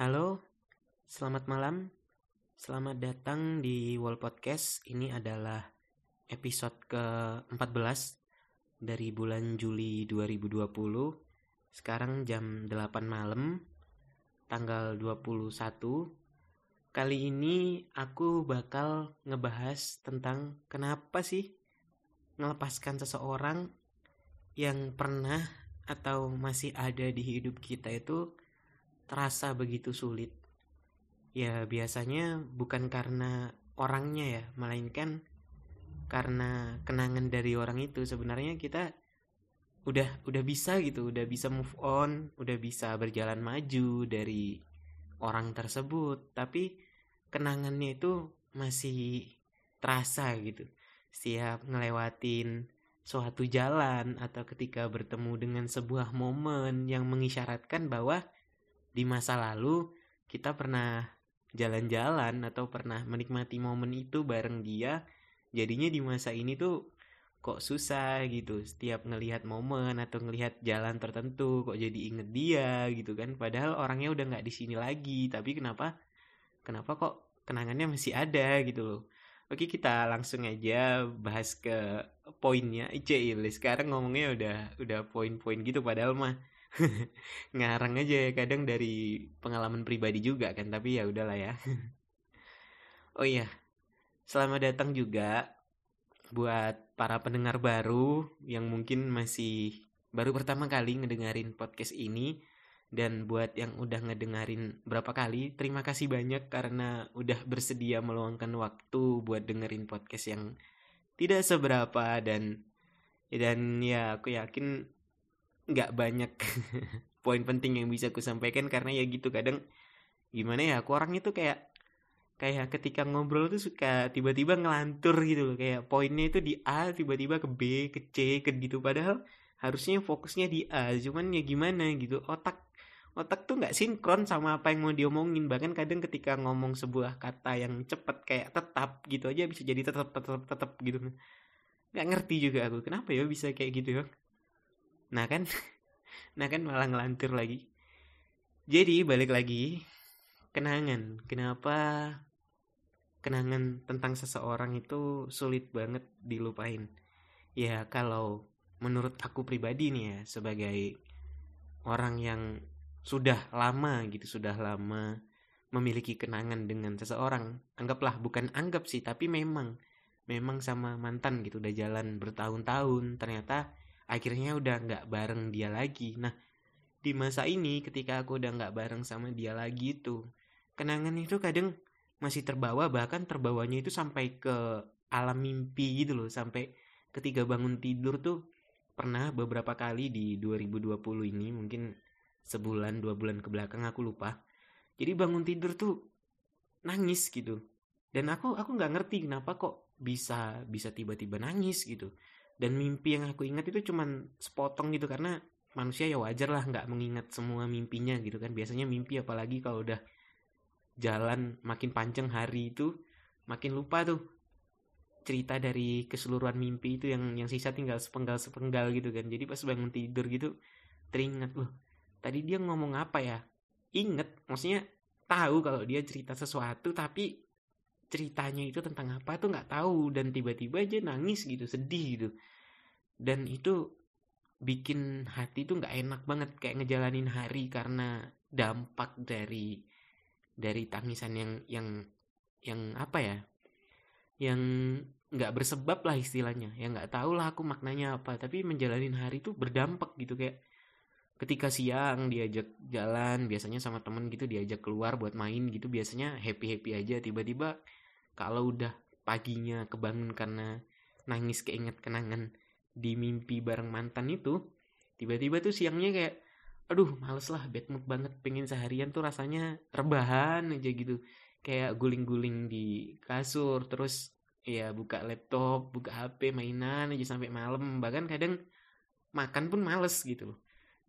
Halo, selamat malam. Selamat datang di Wall Podcast. Ini adalah episode ke-14 dari bulan Juli 2020. Sekarang jam 8 malam, tanggal 21. Kali ini aku bakal ngebahas tentang kenapa sih melepaskan seseorang yang pernah atau masih ada di hidup kita itu terasa begitu sulit. Ya biasanya bukan karena orangnya ya, melainkan karena kenangan dari orang itu sebenarnya kita udah udah bisa gitu, udah bisa move on, udah bisa berjalan maju dari orang tersebut, tapi kenangannya itu masih terasa gitu. Setiap ngelewatin suatu jalan atau ketika bertemu dengan sebuah momen yang mengisyaratkan bahwa di masa lalu kita pernah jalan-jalan atau pernah menikmati momen itu bareng dia jadinya di masa ini tuh kok susah gitu. Setiap ngelihat momen atau ngelihat jalan tertentu kok jadi inget dia gitu kan. Padahal orangnya udah nggak di sini lagi tapi kenapa kenapa kok kenangannya masih ada gitu loh. Oke kita langsung aja bahas ke poinnya. Ice sekarang ngomongnya udah udah poin-poin gitu padahal mah ngarang aja ya kadang dari pengalaman pribadi juga kan tapi ya udahlah ya. Oh iya selamat datang juga buat para pendengar baru yang mungkin masih baru pertama kali ngedengerin podcast ini dan buat yang udah ngedengerin berapa kali terima kasih banyak karena udah bersedia meluangkan waktu buat dengerin podcast yang tidak seberapa dan dan ya aku yakin nggak banyak poin penting yang bisa aku sampaikan karena ya gitu kadang gimana ya aku orang itu kayak kayak ketika ngobrol tuh suka tiba-tiba ngelantur gitu loh kayak poinnya itu di A tiba-tiba ke B ke C ke gitu. Padahal harusnya fokusnya di A cuman ya gimana gitu otak otak tuh nggak sinkron sama apa yang mau diomongin. Bahkan kadang ketika ngomong sebuah kata yang cepet kayak tetap gitu aja bisa jadi tetap tetap tetap gitu. Nggak ngerti juga aku kenapa ya bisa kayak gitu ya Nah kan, nah kan malah ngelantur lagi. Jadi balik lagi, kenangan. Kenapa kenangan tentang seseorang itu sulit banget dilupain? Ya kalau menurut aku pribadi nih ya, sebagai orang yang sudah lama gitu, sudah lama memiliki kenangan dengan seseorang. Anggaplah bukan anggap sih, tapi memang memang sama mantan gitu udah jalan bertahun-tahun ternyata akhirnya udah nggak bareng dia lagi. Nah di masa ini ketika aku udah nggak bareng sama dia lagi itu kenangan itu kadang masih terbawa bahkan terbawanya itu sampai ke alam mimpi gitu loh. Sampai ketika bangun tidur tuh pernah beberapa kali di 2020 ini mungkin sebulan dua bulan ke belakang aku lupa. Jadi bangun tidur tuh nangis gitu. Dan aku aku nggak ngerti kenapa kok bisa bisa tiba-tiba nangis gitu dan mimpi yang aku ingat itu cuman sepotong gitu karena manusia ya wajar lah nggak mengingat semua mimpinya gitu kan. Biasanya mimpi apalagi kalau udah jalan makin panjang hari itu makin lupa tuh cerita dari keseluruhan mimpi itu yang yang sisa tinggal sepenggal sepenggal gitu kan. Jadi pas bangun tidur gitu teringat loh tadi dia ngomong apa ya? Inget maksudnya tahu kalau dia cerita sesuatu tapi ceritanya itu tentang apa tuh nggak tahu. Dan tiba-tiba aja nangis gitu sedih gitu. Dan itu bikin hati tuh nggak enak banget kayak ngejalanin hari karena dampak dari dari tangisan yang yang yang apa ya? Yang nggak bersebab lah istilahnya. Ya nggak tahu lah aku maknanya apa. Tapi menjalanin hari tuh berdampak gitu kayak ketika siang diajak jalan biasanya sama temen gitu diajak keluar buat main gitu biasanya happy happy aja. Tiba-tiba kalau udah paginya kebangun karena nangis keinget kenangan di mimpi bareng mantan itu tiba-tiba tuh siangnya kayak aduh males lah bad mood banget pengen seharian tuh rasanya rebahan aja gitu. Kayak guling-guling di kasur terus ya buka laptop buka HP mainan aja sampai malam. Bahkan kadang makan pun males gitu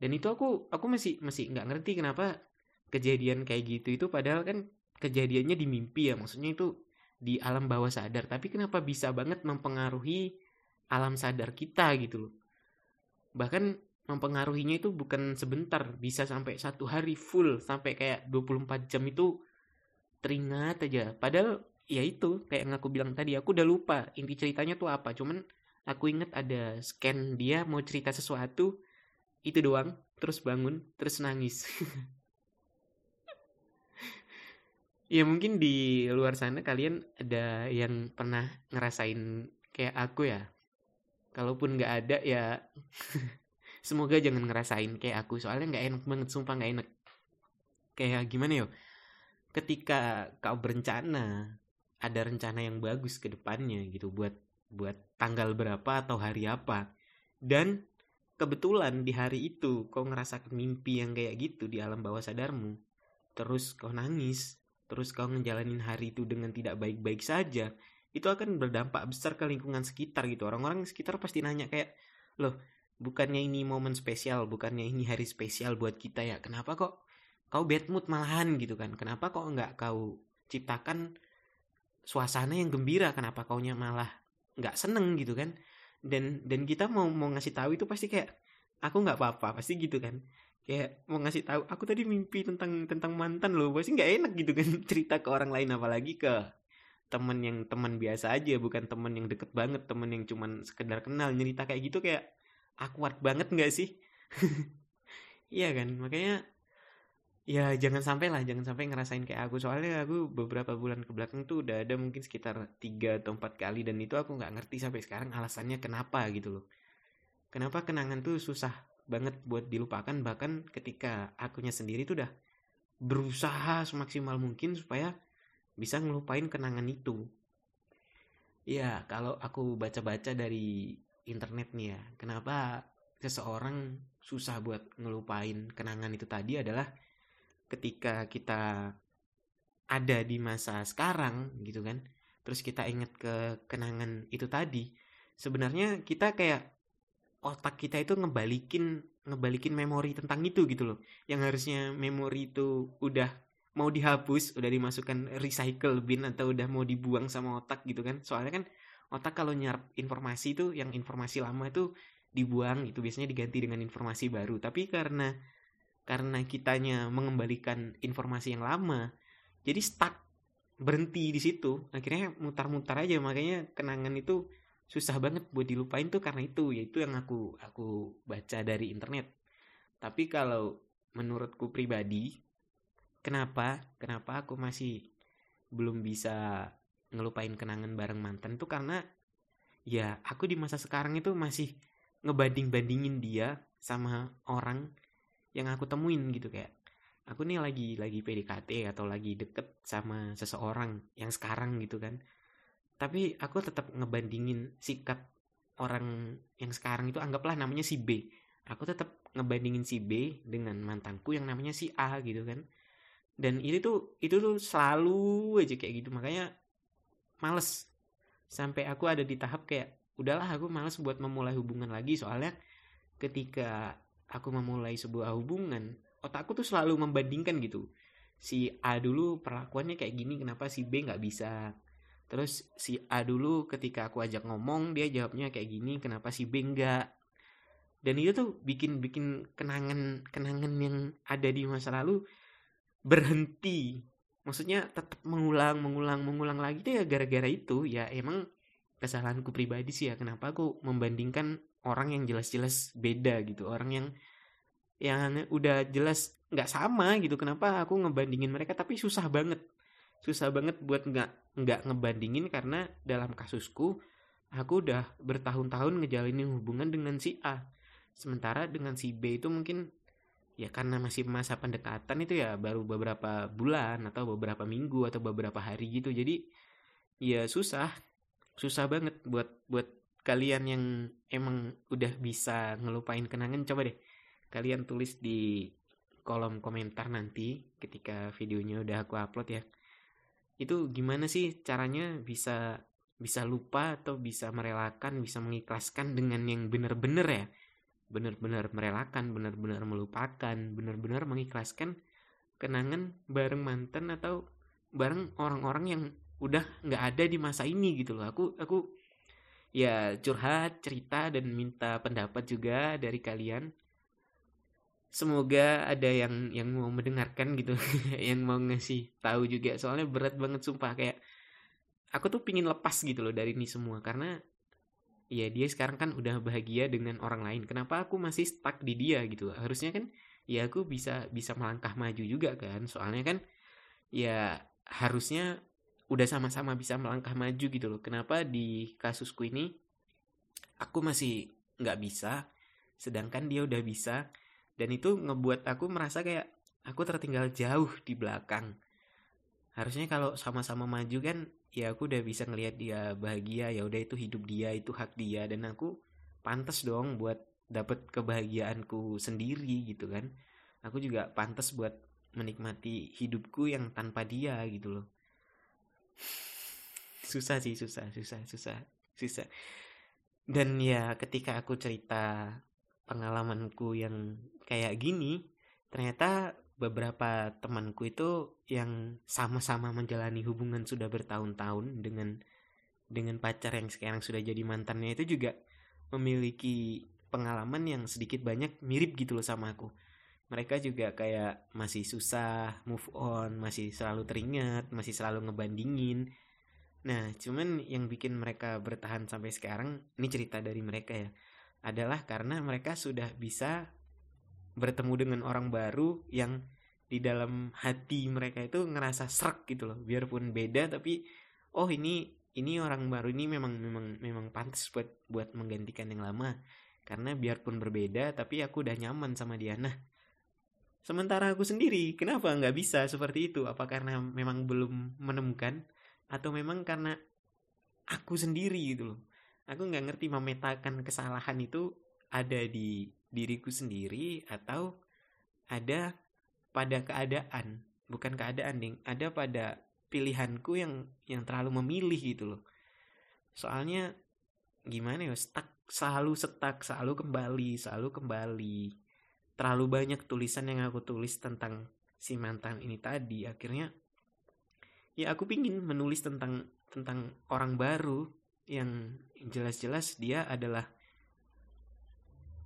dan itu aku aku masih masih nggak ngerti kenapa kejadian kayak gitu itu padahal kan kejadiannya di mimpi ya maksudnya itu di alam bawah sadar. Tapi kenapa bisa banget mempengaruhi alam sadar kita gitu loh? Bahkan mempengaruhinya itu bukan sebentar bisa sampai satu hari full sampai kayak 24 jam itu teringat aja. Padahal ya itu kayak yang aku bilang tadi aku udah lupa inti ceritanya tuh apa. Cuman aku inget ada scan dia mau cerita sesuatu itu doang terus bangun terus nangis ya mungkin di luar sana kalian ada yang pernah ngerasain kayak aku ya? Kalaupun nggak ada ya semoga jangan ngerasain kayak aku. Soalnya nggak enak banget sumpah nggak enak. Kayak gimana yo ketika kau berencana ada rencana yang bagus ke depannya gitu buat buat tanggal berapa atau hari apa. Dan kebetulan di hari itu kau ngerasakan mimpi yang kayak gitu di alam bawah sadarmu, terus kau nangis, terus kau ngejalanin hari itu dengan tidak baik-baik saja, itu akan berdampak besar ke lingkungan sekitar gitu. Orang-orang sekitar pasti nanya kayak, loh, bukannya ini momen spesial, bukannya ini hari spesial buat kita ya, kenapa kok kau bad mood malahan gitu kan? Kenapa kok nggak kau ciptakan suasana yang gembira? Kenapa kaunya malah nggak seneng gitu kan? dan dan kita mau mau ngasih tahu itu pasti kayak aku nggak apa-apa pasti gitu kan kayak mau ngasih tahu aku tadi mimpi tentang tentang mantan loh pasti nggak enak gitu kan. Cerita ke orang lain apalagi ke temen yang teman biasa aja bukan temen yang deket banget temen yang cuman sekedar kenal. Cerita kayak gitu kayak akuat banget nggak sih? Iya kan? Makanya ya jangan sampai lah jangan sampai ngerasain kayak aku. Soalnya aku beberapa bulan ke belakang tuh udah ada mungkin sekitar tiga atau empat kali dan itu aku nggak ngerti sampai sekarang alasannya kenapa gitu loh. Kenapa kenangan tuh susah banget buat dilupakan bahkan ketika akunya sendiri tuh udah berusaha semaksimal mungkin supaya bisa ngelupain kenangan itu. Ya kalau aku baca-baca dari internet nih ya kenapa seseorang susah buat ngelupain kenangan itu tadi adalah ketika kita ada di masa sekarang gitu kan terus kita inget ke kenangan itu tadi sebenarnya kita kayak otak kita itu ngebalikin ngebalikin memori tentang itu gitu loh. Yang harusnya memori itu udah mau dihapus udah dimasukkan recycle bin atau udah mau dibuang sama otak gitu kan. Soalnya kan otak kalau nyerap informasi itu yang informasi lama itu dibuang itu biasanya diganti dengan informasi baru. Tapi karena karena kitanya mengembalikan informasi yang lama jadi stuck berhenti di situ. Akhirnya mutar-mutar aja makanya kenangan itu susah banget buat dilupain tuh karena itu yaitu yang aku aku baca dari internet. Tapi kalau menurutku pribadi kenapa kenapa aku masih belum bisa ngelupain kenangan bareng mantan tuh karena ya aku di masa sekarang itu masih ngebanding-bandingin dia sama orang yang aku temuin gitu kayak aku nih lagi lagi PDKT atau lagi deket sama seseorang yang sekarang gitu kan tapi aku tetap ngebandingin sikap orang yang sekarang itu anggaplah namanya si B. Aku tetap ngebandingin si B dengan mantanku yang namanya si A gitu kan. Dan itu tuh itu tuh selalu aja kayak gitu. Makanya males. Sampai aku ada di tahap kayak udahlah aku males buat memulai hubungan lagi. Soalnya ketika aku memulai sebuah hubungan otakku tuh selalu membandingkan gitu. Si A dulu perlakuannya kayak gini kenapa si B nggak bisa terus si A dulu ketika aku ajak ngomong dia jawabnya kayak gini kenapa si B enggak? Dan itu tuh bikin bikin kenangan kenangan yang ada di masa lalu berhenti. Maksudnya tetap mengulang mengulang mengulang lagi tuh ya gara-gara itu. Ya emang kesalahanku pribadi sih ya kenapa aku membandingkan orang yang jelas-jelas beda gitu. Orang yang yang udah jelas nggak sama gitu kenapa aku ngebandingin mereka? Tapi susah banget susah banget buat nggak nggak ngebandingin karena dalam kasusku aku udah bertahun-tahun ngejalinin hubungan dengan si A. Sementara dengan si B itu mungkin ya karena masih masa pendekatan itu ya baru beberapa bulan atau beberapa minggu atau beberapa hari gitu. Jadi ya susah susah banget buat buat kalian yang emang udah bisa ngelupain kenangan. Coba deh kalian tulis di kolom komentar nanti ketika videonya udah aku upload ya itu gimana sih caranya bisa bisa lupa atau bisa merelakan bisa mengikhlaskan dengan yang benar-benar ya? Benar-benar merelakan benar-benar melupakan benar-benar mengikhlaskan kenangan bareng mantan atau bareng orang-orang yang udah nggak ada di masa ini gitu loh. Aku aku ya curhat cerita dan minta pendapat juga dari kalian semoga ada yang yang mau mendengarkan gitu yang mau ngasih tahu juga. Soalnya berat banget sumpah. Kayak aku tuh pingin lepas gitu loh dari ini semua. Karena ya dia sekarang kan udah bahagia dengan orang lain. Kenapa aku masih stuck di dia gitu? Harusnya kan ya aku bisa bisa melangkah maju juga kan. Soalnya kan ya harusnya udah sama-sama bisa melangkah maju gitu loh. Kenapa di kasusku ini aku masih nggak bisa sedangkan dia udah bisa dan itu ngebuat aku merasa kayak aku tertinggal jauh di belakang. Harusnya kalau sama-sama maju kan ya aku udah bisa ngelihat dia bahagia ya udah itu hidup dia itu hak dia. Dan aku pantas dong buat dapat kebahagiaanku sendiri gitu kan. Aku juga pantas buat menikmati hidupku yang tanpa dia gitu loh. Susah sih susah susah susah susah. Dan ya ketika aku cerita pengalamanku yang kayak gini ternyata beberapa temanku itu yang sama-sama menjalani hubungan sudah bertahun-tahun dengan dengan pacar yang sekarang sudah jadi mantannya itu juga memiliki pengalaman yang sedikit banyak mirip gitu loh sama aku. Mereka juga kayak masih susah move on, masih selalu teringat, masih selalu ngebandingin. Nah, cuman yang bikin mereka bertahan sampai sekarang, ini cerita dari mereka ya, adalah karena mereka sudah bisa bertemu dengan orang baru yang di dalam hati mereka itu ngerasa serak gitu loh. Biarpun beda tapi oh ini ini orang baru ini memang memang memang pantas buat buat menggantikan yang lama. Karena biarpun berbeda tapi aku udah nyaman sama dia. Nah sementara aku sendiri kenapa nggak bisa seperti itu? Apa karena memang belum menemukan? Atau memang karena aku sendiri gitu loh aku nggak ngerti memetakan kesalahan itu ada di diriku sendiri atau ada pada keadaan bukan keadaan ding ada pada pilihanku yang yang terlalu memilih gitu loh. Soalnya gimana ya stuck selalu stuck selalu kembali selalu kembali. Terlalu banyak tulisan yang aku tulis tentang si mantan ini tadi akhirnya ya aku pingin menulis tentang tentang orang baru yang jelas-jelas dia adalah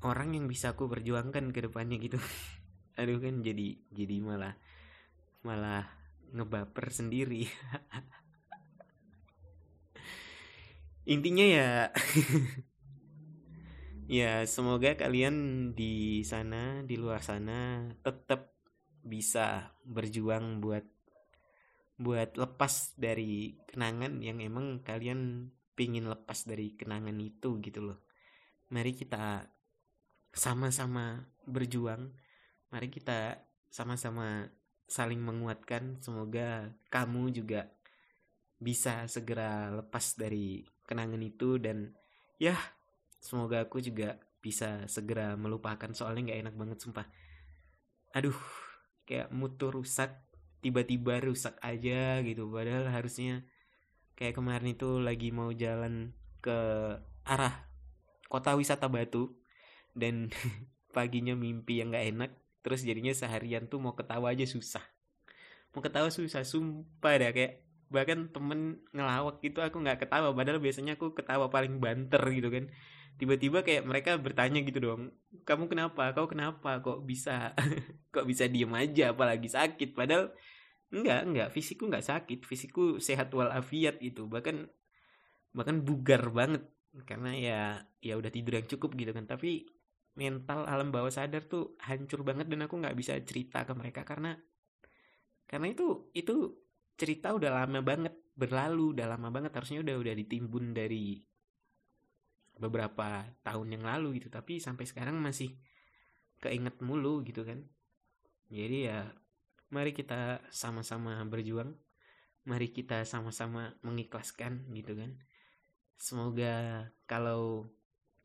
orang yang bisa aku perjuangkan ke depannya gitu. Aduh kan jadi jadi malah malah ngebaper sendiri. Intinya ya ya semoga kalian di sana di luar sana tetap bisa berjuang buat buat lepas dari kenangan yang emang kalian pingin lepas dari kenangan itu gitu loh mari kita sama-sama berjuang. Mari kita sama-sama saling menguatkan. Semoga kamu juga bisa segera lepas dari kenangan itu dan ya semoga aku juga bisa segera melupakan soalnya nggak enak banget sumpah. Aduh, kayak mutu rusak tiba-tiba rusak aja gitu padahal harusnya kayak kemarin itu lagi mau jalan ke arah kota wisata Batu dan paginya mimpi yang gak enak terus jadinya seharian tuh mau ketawa aja susah. Mau ketawa susah sumpah dah kayak bahkan temen ngelawak gitu aku nggak ketawa. Padahal biasanya aku ketawa paling banter gitu kan. Tiba-tiba kayak mereka bertanya gitu dong kamu kenapa? Kau kenapa? Kok bisa? Kok bisa diem aja? Apalagi sakit? Padahal enggak enggak. Fisikku nggak sakit. Fisikku sehat walafiat itu bahkan bahkan bugar banget. Karena ya ya udah tidur yang cukup gitu kan. Tapi mental alam bawah sadar tuh hancur banget dan aku nggak bisa cerita ke mereka karena karena itu itu cerita udah lama banget berlalu udah lama banget. Harusnya udah udah ditimbun dari beberapa tahun yang lalu gitu. Tapi sampai sekarang masih keinget mulu gitu kan. Jadi ya mari kita sama-sama berjuang. Mari kita sama-sama mengikhlaskan gitu kan. Semoga kalau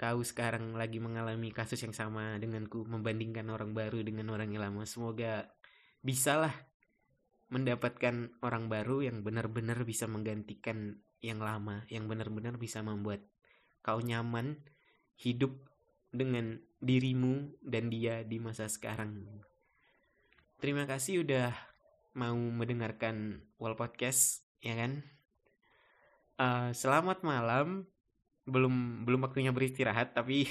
kau sekarang lagi mengalami kasus yang sama denganku membandingkan orang baru dengan orang yang lama semoga bisalah mendapatkan orang baru yang benar-benar bisa menggantikan yang lama yang benar-benar bisa membuat kau nyaman hidup dengan dirimu dan dia di masa sekarang terima kasih udah mau mendengarkan Wall Podcast ya kan uh, selamat malam belum belum waktunya beristirahat tapi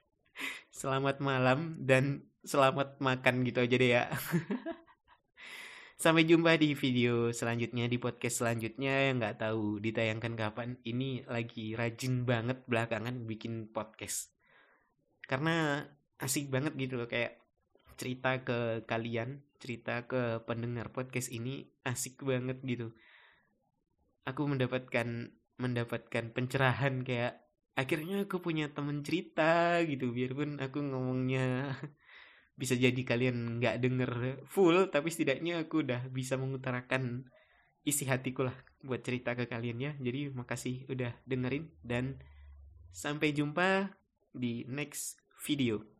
selamat malam dan selamat makan gitu aja deh ya. Sampai jumpa di video selanjutnya di podcast selanjutnya yang nggak tahu ditayangkan kapan. Ini lagi rajin banget belakangan bikin podcast. Karena asik banget gitu loh kayak cerita ke kalian, cerita ke pendengar podcast ini asik banget gitu. Aku mendapatkan mendapatkan pencerahan kayak akhirnya aku punya temen cerita gitu. Biarpun aku ngomongnya bisa jadi kalian nggak denger full tapi setidaknya aku udah bisa mengutarakan isi hatiku lah buat cerita ke kalian ya. Jadi makasih udah dengerin dan sampai jumpa di next video